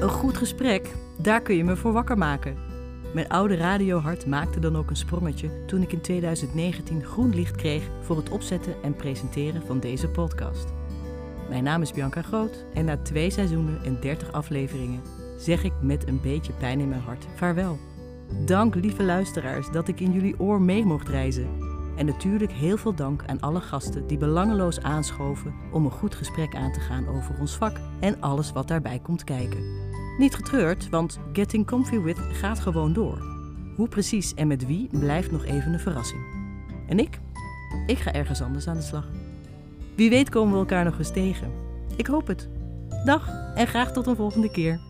Een goed gesprek, daar kun je me voor wakker maken. Mijn oude radiohart maakte dan ook een sprongetje toen ik in 2019 groen licht kreeg voor het opzetten en presenteren van deze podcast. Mijn naam is Bianca Groot en na twee seizoenen en 30 afleveringen zeg ik met een beetje pijn in mijn hart vaarwel. Dank lieve luisteraars dat ik in jullie oor mee mocht reizen. En natuurlijk heel veel dank aan alle gasten die belangeloos aanschoven om een goed gesprek aan te gaan over ons vak en alles wat daarbij komt kijken. Niet getreurd, want Getting Comfy With gaat gewoon door. Hoe precies en met wie blijft nog even een verrassing. En ik? Ik ga ergens anders aan de slag. Wie weet komen we elkaar nog eens tegen. Ik hoop het. Dag en graag tot een volgende keer.